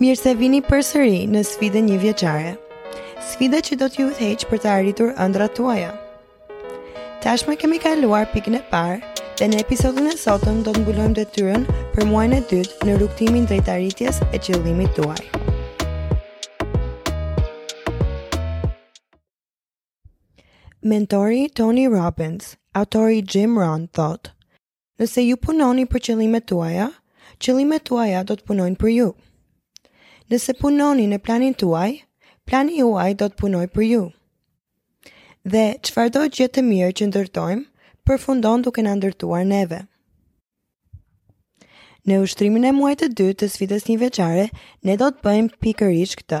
Mirë se vini përsëri në sfidën njëvjeçare. Sfida që do t'ju udhëheqë për të arritur ëndrrat tuaja. Tashmë kemi kaluar pikën e parë dhe në episodin e sotëm do të mbulojmë detyrën për muajin e dytë në rrugëtimin drejt arritjes së qëllimit tuaj. Mentori i Tony Robbins, autori Jim Rohn thotë: Nëse ju punoni për qëllimet tuaja, qëllimet tuaja do të punojnë për ju. Nëse punoni në planin tuaj, plani juaj do të punojë për ju. Dhe çfarëdo gjëje të mirë që ndërtojmë, përfundon duke na ndërtuar neve. Në ushtrimin e muajit të dytë të sfidës njëvjeçare, ne do të bëjmë pikërisht këtë.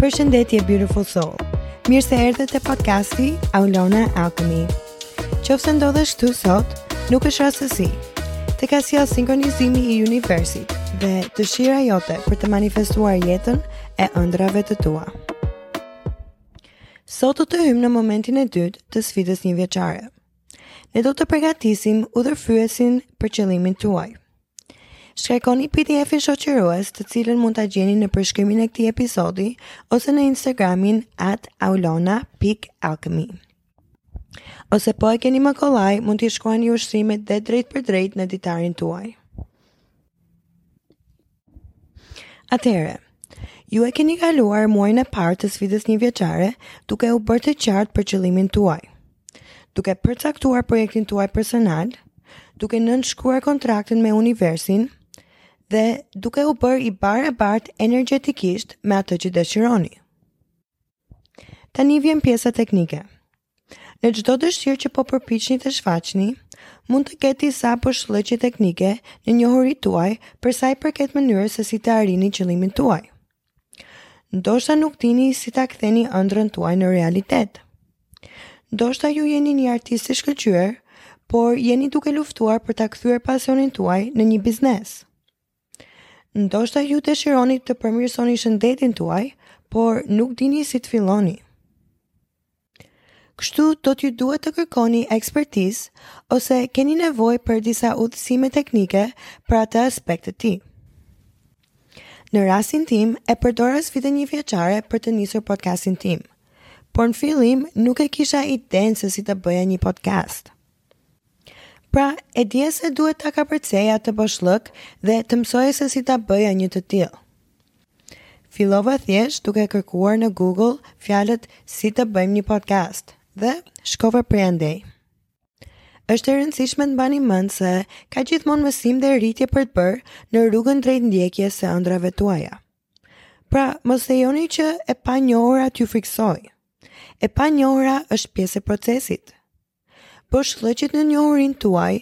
Përshëndetje Beautiful Soul. Mirë se erdhe te podcasti Aulona Alchemy. Qoftë se ndodhesh këtu sot, nuk është rastësi. Të ka sjellë sinkronizimi i universit dhe dëshira jote për të manifestuar jetën e ëndrrave të tua. Sot do të hyjmë në momentin e dytë të sfidës njëvjeçare. Ne do të përgatisim udhërrëfyesin për qëllimin tuaj. Shkarkoni PDF-in shoqërues, të cilën mund ta gjeni në përshkrimin e këtij episodi ose në Instagramin @aulona.alchemy. Ose po e keni më kollaj, mund t'i shkruani ushtrimet dhe drejtpërdrejt në ditarin tuaj. Atëherë, ju e keni kaluar muajin e parë të sfidës njëvjeçare duke u bërë të qartë për qëllimin tuaj. duke përcaktuar projektin tuaj personal, duke nënshkruar kontratën me universin dhe duke u bërë i barabartë energjetikisht me atë që dëshironi. Tani vjen pjesa teknike. Në çdo dëshirë që po përpiqni të shfaqni, mund të ketë disa boshllëqe teknike në njohuritë tuaj për sa i përket mënyrës se si të arrini qëllimin tuaj. Ndoshta nuk dini si ta ktheni ëndrrën tuaj në realitet. Ndoshta ju jeni një artist i shkëlqyer, por jeni duke luftuar për ta kthyer pasionin tuaj në një biznes. Ndoshta ju dëshironi të përmirësoni shëndetin tuaj, por nuk dini si të filloni. Kështu do t'ju duhet të kërkoni ekspertizë ose keni nevojë për disa udhëzime teknike për atë aspekt të tij. Në rastin tim e përdora sfidën njëvjeçare për të nisur podcastin tim. Por në fillim nuk e kisha idenë se si të bëja një podcast. Pra, e dija se duhet ta kapërceja atë boshllëk dhe të mësoja se si ta bëja një të tillë. Fillova thjesht duke kërkuar në Google fjalët si të bëjmë një podcast dhe shkova prej andej. Është e rëndësishme të mbani mend se ka gjithmonë mësim dhe rritje për të bërë në rrugën drejt ndjekjes së ëndrrave tuaja. Pra, mos lejoni që e panjohura t'ju frikësojë. E panjohura është pjesë e procesit. Boshllëqet në njohurinë tuaj,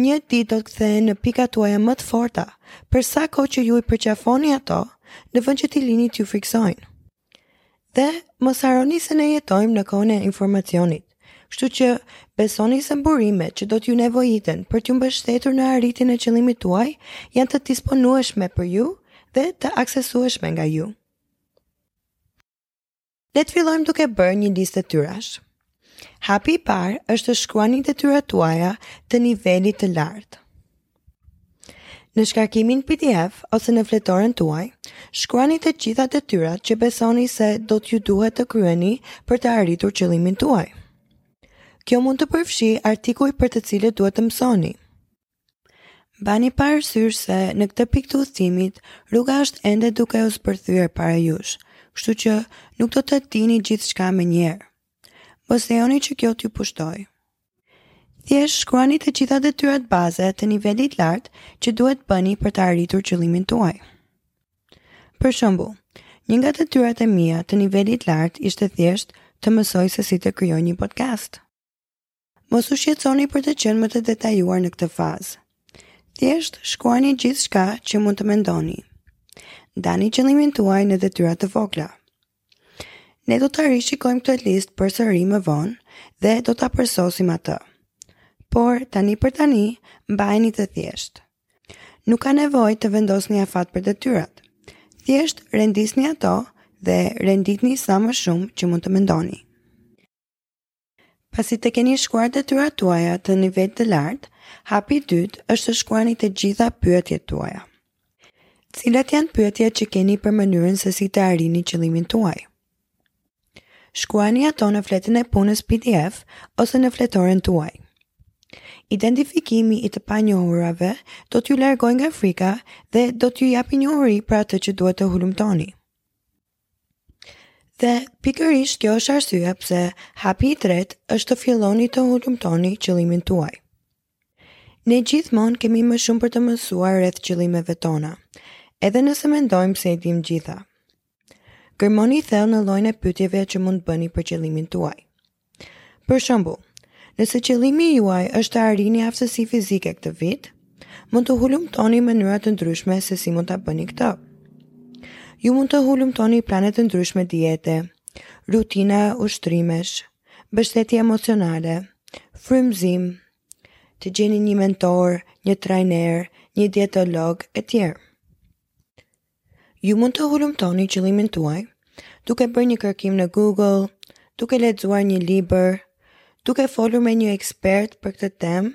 një ditë do të kthehen në pikat tuaja më të forta, për sa kohë që ju i përqafoni ato, në vend që t'i lini t'ju frikësojnë. Dhe mos harroni se ne jetojmë në kohën e informacionit. Kështu që besoni se burimet që do t'ju nevojiten për t'ju mbështetur në arritjen e qëllimit tuaj janë të disponueshme për ju dhe të aksesueshme nga ju. Le të fillojmë duke bërë një listë detyrash. Hapi i parë është të shkruani detyrat tuaja të nivelit të lartë. Në shkarkimin PDF ose në fletoren tuaj, shkruani të gjitha detyrat që besoni se do t'ju duhet të kryeni për të arritur qëllimin tuaj. Kjo mund të përfshijë artikuj për të cilët duhet të mësoni. Mbani parasysh se në këtë pikë të udhëtimit, rruga është ende duke u zbërthyer para jush, kështu që nuk do të dini gjithçka menjëherë. Mos lejoni që kjo t'ju pushtojë. Thjesht shkruani të gjitha detyrat bazë të nivelit të lartë që duhet të bëni për të arritur qëllimin tuaj. Për shembull, një nga detyrat e mia të nivelit të lartë ishte thjesht të mësoj se si të krijoj një podcast. Mos u shqetësoni për të qenë më të detajuar në këtë fazë. Thjesht shkruani gjithçka që mund të mendoni. Ndani qëllimin tuaj në detyra të vogla. Ne do ta rishikojmë këtë listë përsëri më vonë dhe do ta përsosim atë. Por, tani për tani, mbajeni të thjeshtë. Nuk ka nevojë të vendosni afat për detyrat. Thjesht, rendisni ato dhe renditni sa më shumë që mund të mendoni. Pasi të keni shkruar detyrat tuaja të nivelit të lartë, hapi i dytë është të shkruani të gjitha pyetjet tuaja. Cilat janë pyetjet që keni për mënyrën se si të arrini qëllimin tuaj? Shkruani ato në fletën e punës PDF ose në fletoren tuaj. Identifikimi i të panjohurave do t'ju largojë nga frika dhe do t'ju japë njohuri për atë që duhet të hulumtoni. Dhe pikërisht kjo është arsyeja pse hapi i tretë është të filloni të hulumtoni qëllimin tuaj. Ne gjithmonë kemi më shumë për të mësuar rreth qëllimeve tona, edhe nëse mendojmë se i dimë të gjitha. Gërmoni thellë në llojin e pyetjeve që mund të bëni për qëllimin tuaj. Për shembull, nëse qëllimi juaj është të arrini aftësi fizike këtë vit, mund të hulumtoni mënyra të ndryshme se si mund ta bëni këtë. Ju mund të hulumtoni plane të ndryshme diete, rutina ushtrimesh, mbështetje emocionale, frymëzim, të gjeni një mentor, një trajner, një dietolog etj. Ju mund të hulumtoni qëllimin tuaj duke bërë një kërkim në Google, duke lexuar një libër, duke folur me një ekspert për këtë temë,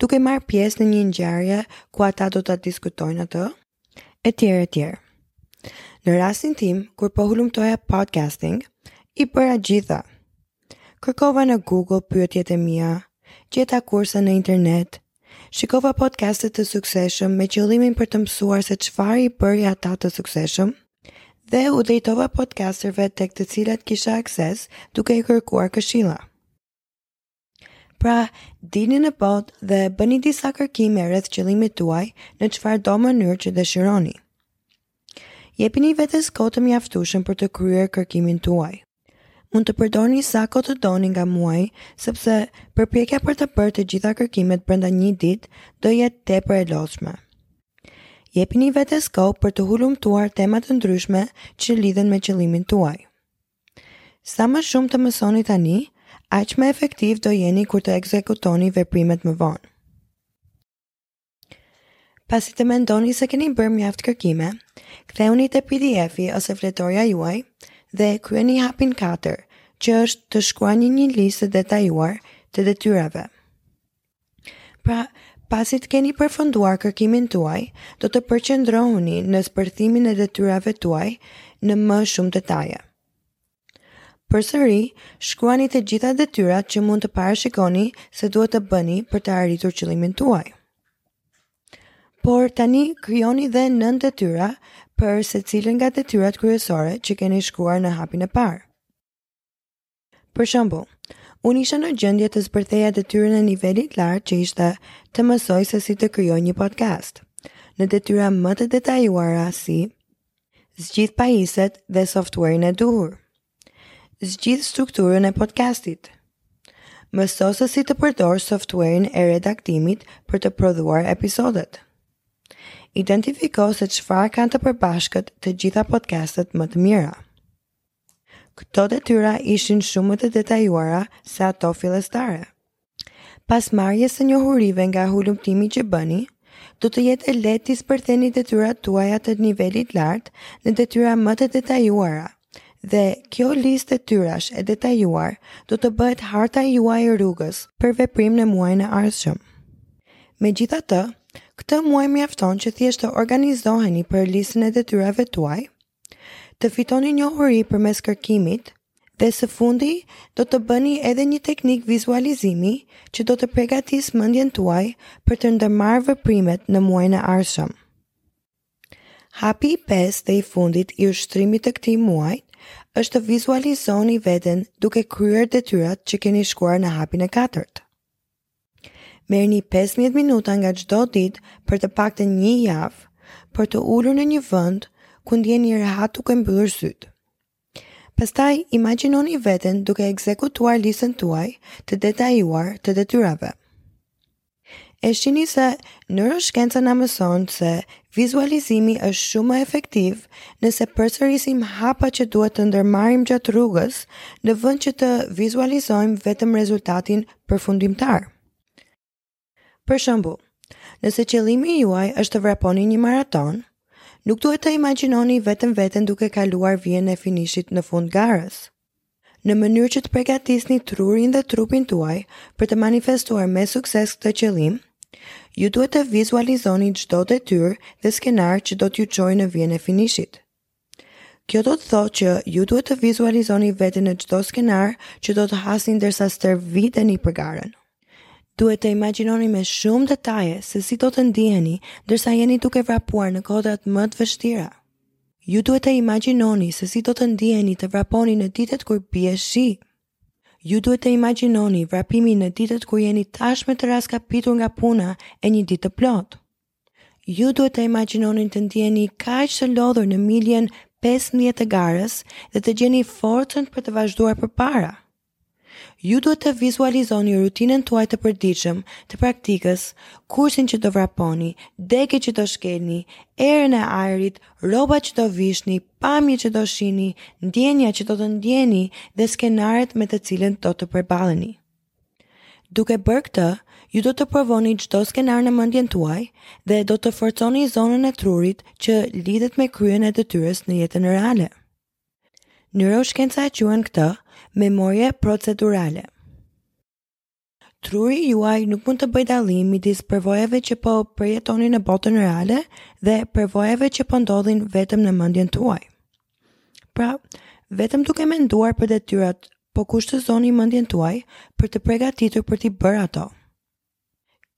duke marrë pjesë në një ngjarje ku ata do ta diskutojnë atë, etj, etj. Në rastin tim, kur po hulumtoja podcasting, i bëra gjitha. Kërkova në Google pyetjet e mia, gjeta kurse në internet, Shikova podcaster të suksesshëm me qëllimin për të mësuar se çfarë i bëri ata të suksesshëm dhe u drejtova podcasterëve tek të cilat kisha akses duke i kërkuar këshilla. Pra, dilni në botë dhe bëni disa kërkime rreth qëllimit tuaj në çfarëdo mënyrë që dëshironi. Jepini vetes kohë të mjaftueshëm për të kryer kërkimin tuaj. Mund të përdorni sa kohë të doni nga muaji, sepse përpjekja për të bërë të gjitha kërkimet brenda një ditë do jetë tepër e lodhshme. Jepini vetes kohë për të hulumtuar tema të ndryshme që lidhen me qëllimin tuaj. Sa më shumë të mësoni tani, aq më efektiv do jeni kur të ekzekutoni veprimet më vonë. Pasi të mendoni se keni bërë mjaft kërkime, kthehuni te PDF-i ose fletorja juaj dhe kryeni hapin 4, që është të shkruani një listë të detajuar të detyrave. Pra, pasi të keni përfunduar kërkimin tuaj, do të përqendroheni në zbërthimin e detyrave tuaj në më shumë detaje. Përsëri, shkruani të gjitha detyrat që mund të parashikoni se duhet të bëni për të arritur qëllimin tuaj. Por tani krijoni dhe nëndetyra për secilën nga detyrat kryesore që keni shkruar në hapin e parë. Për shembull, unë isha në gjendje të zbërtheja detyrën e nivelit lartë që ishte të mësoj se si të krijoj një podcast. Në detyra më të detajuara si Zgjidh pajisjet dhe software-in e duhur. Zgjidh strukturën e podcastit. Mëso se si të përdor software-in e redaktimit për të prodhuar episodet. Identifiko se çfarë kanë të përbashkët të gjitha podcastet më të mira. Këto detyra ishin shumë më të detajuara se ato fillestare. Pas marrjes së njohurive nga hulumtimi që bëni, do të jetë e lehtë të zbërtheni detyrat tuaja të nivelit të lartë në detyra më të detajuara. Dhe kjo listë detyrash e detajuar do të bëhet harta juaj e rrugës për veprim në muajin e ardhshëm. Megjithatë, këtë muaj mjafton që thjesht të organizoheni për listën e detyrave tuaj, të fitoni njohuri përmes kërkimit dhe së fundi do të bëni edhe një teknikë vizualizimi që do të pregatisë mendjen tuaj për të ndërmarrë veprimet në muajin e ardhshëm. Hapi i pestë dhe i fundit i ushtrimit të këtij muaji është të vizualizoni veten duke kryer detyrat që keni shkruar në hapin e katërt. Merrni 15 minuta nga çdo ditë për të paktën një javë për t'u ulur në një vend ku ndiheni rehat duke mbyllur sytë. Pastaj imagjinoni veten duke ekzekutuar listën tuaj të detajuar të detyrave. E shihni se neuroshkenca na mëson se vizualizimi është shumë më efektiv nëse përsërisim hapat që duhet të ndërmarrim gjatë rrugës, në vend që të vizualizojmë vetëm rezultatin përfundimtar. Për shembull, nëse qëllimi juaj është të vraponi një maratonë, nuk duhet të imagjinoni vetëm veten duke kaluar vijën e finishit në fund të garës. Në mënyrë që të pregatisni trurin dhe trupin tuaj për të manifestuar me sukses këtë qëllim, ju duhet të vizualizoni çdo detyrë dhe skenar që do t'ju çojë në vijën e finishit. Kjo do të thotë që ju duhet të vizualizoni veten në çdo skenar që do të hasni ndërsa stërviteni për garën. Duhet të imagjinoni me shumë detaje se si do të ndiheni ndërsa jeni duke vrapuar në kodrat më të vështira. Ju duhet të imagjinoni se si do të ndiheni të vraponi në ditët kur bie shi. Ju duhet të imagjinoni vrapimin në ditët kur jeni tashmë të rraskapitur nga puna e një dite të plotë. Ju duhet të imagjinoni të ndiheni kaq të lodhur në miljen 15 të garës dhe të gjeni forcën për të vazhduar përpara. Ju duhet të vizualizoni rutinën tuaj të përditshme të praktikës, kursin që do vraponi, degët që do shkelni, erën e ajrit, rrobat që do vishni, pamjet që do shihni, ndjenjat që do të ndjeni dhe skenarët me të cilët do të përballeni. Duke bërë këtë, ju do të provoni çdo skenar në mendjen tuaj dhe do të forconi zonën e trurit që lidhet me kryerjen e detyrës në jetën reale. Neuroshkenca e quan këtë memorie procedurale. Truri juaj nuk mund të bëjë dallim midis përvojave që po përjetoni në botën reale dhe përvojave që po ndodhin vetëm në mendjen tuaj. Pra, vetëm duke menduar për detyrat, po kushtëzoni mendjen tuaj për t'u përgatitur për t'i bërë ato.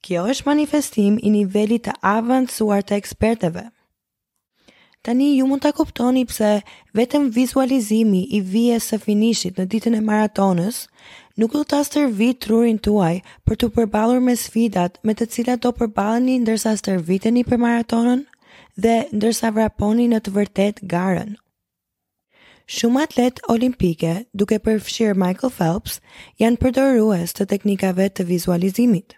Kjo është manifestim i nivelit të avancuar të eksperteve. Tani ju mund ta kuptoni pse vetëm vizualizimi i vijës së finishit në ditën e maratonës nuk do ta stërvitë trurin tuaj për t'u përballur me sfidat me të cilat do përballeni ndërsa stërviteni për maratonën. dhe ndërsa vraponi në të vërtetë garën. Shumë atletë olimpikë, duke përfshirë Michael Phelps, janë përdorues të teknikave të vizualizimit.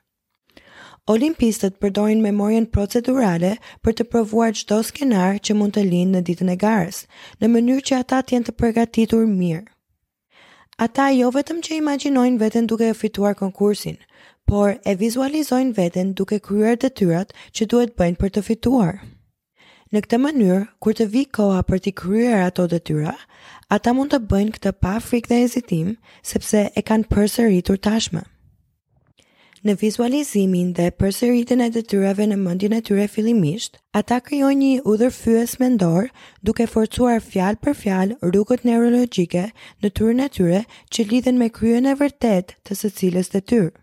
Olimpistët përdorin memorien procedurale për të provuar çdo skenar që mund të lindë në ditën e garës, në mënyrë që ata të jenë të përgatitur mirë. Ata jo vetëm që imagjinojnë veten duke e fituar konkursin, por e vizualizojnë veten duke kryer detyrat që duhet bëjnë për të fituar. Në këtë mënyrë, kur të vijë koha për t'i kryer ato detyra, ata mund të bëjnë këtë pa frikë dhe hezitim, sepse e kanë përsëritur tashmë. Në vizualizimin dhe përsëritjen e detyrave në mendjen e tyre fillimisht, ata krijojnë një udhërfyes mendor duke forcuar fjalë për fjalë rrugët neurologjike në trurin e tyre që lidhen me kryerjen e vërtetë të secilës detyrë.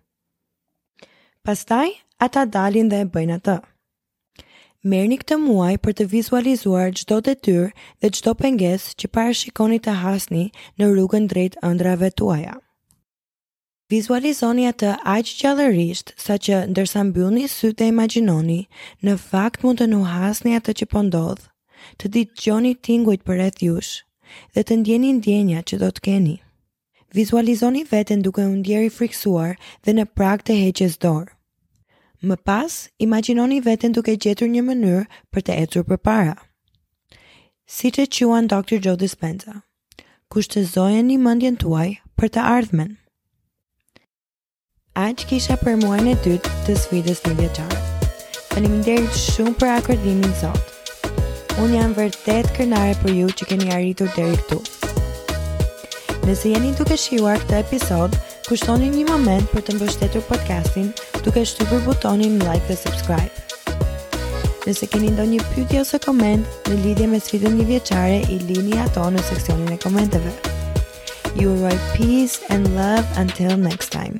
Pastaj, ata dalin dhe e bëjnë atë. Merrni këtë muaj për të vizualizuar çdo detyrë dhe çdo pengesë që parashikoni të hasni në rrugën drejt ëndrrave tuaja. Vizualizoni atë aq gjallërisht saqë ndërsa mbyllni sytë dhe imagjinoni, në fakt mund të nuhasni atë që po ndodh, të dëgjoni tingujt përreth jush dhe të ndjeni ndjenjat që do të keni. Vizualizoni veten duke u ndjerë i frikësuar dhe në prag të heqjes dorë. Më pas, imagjinoni veten duke gjetur një mënyrë për të ecur përpara. Siç e quan Dr. Joe Dispenza. Kushtëzojeni mendjen tuaj për të ardhmen. Aq kisha për muajin e dytë të sfidës njëvjeçare. Faleminderit shumë për akordimin sot. Unë jam vërtet krenare për ju që keni arritur deri këtu. Nëse jeni duke shijuar këtë episod, Kushtoni një moment për të mbështetur podcastin duke shtypur butonin like dhe subscribe. Nëse keni ndonjë pyetje ose koment në lidhje me sfidën njëvjeçare, i lini ato në seksionin e komenteve. Ju uroj peace and love until next time.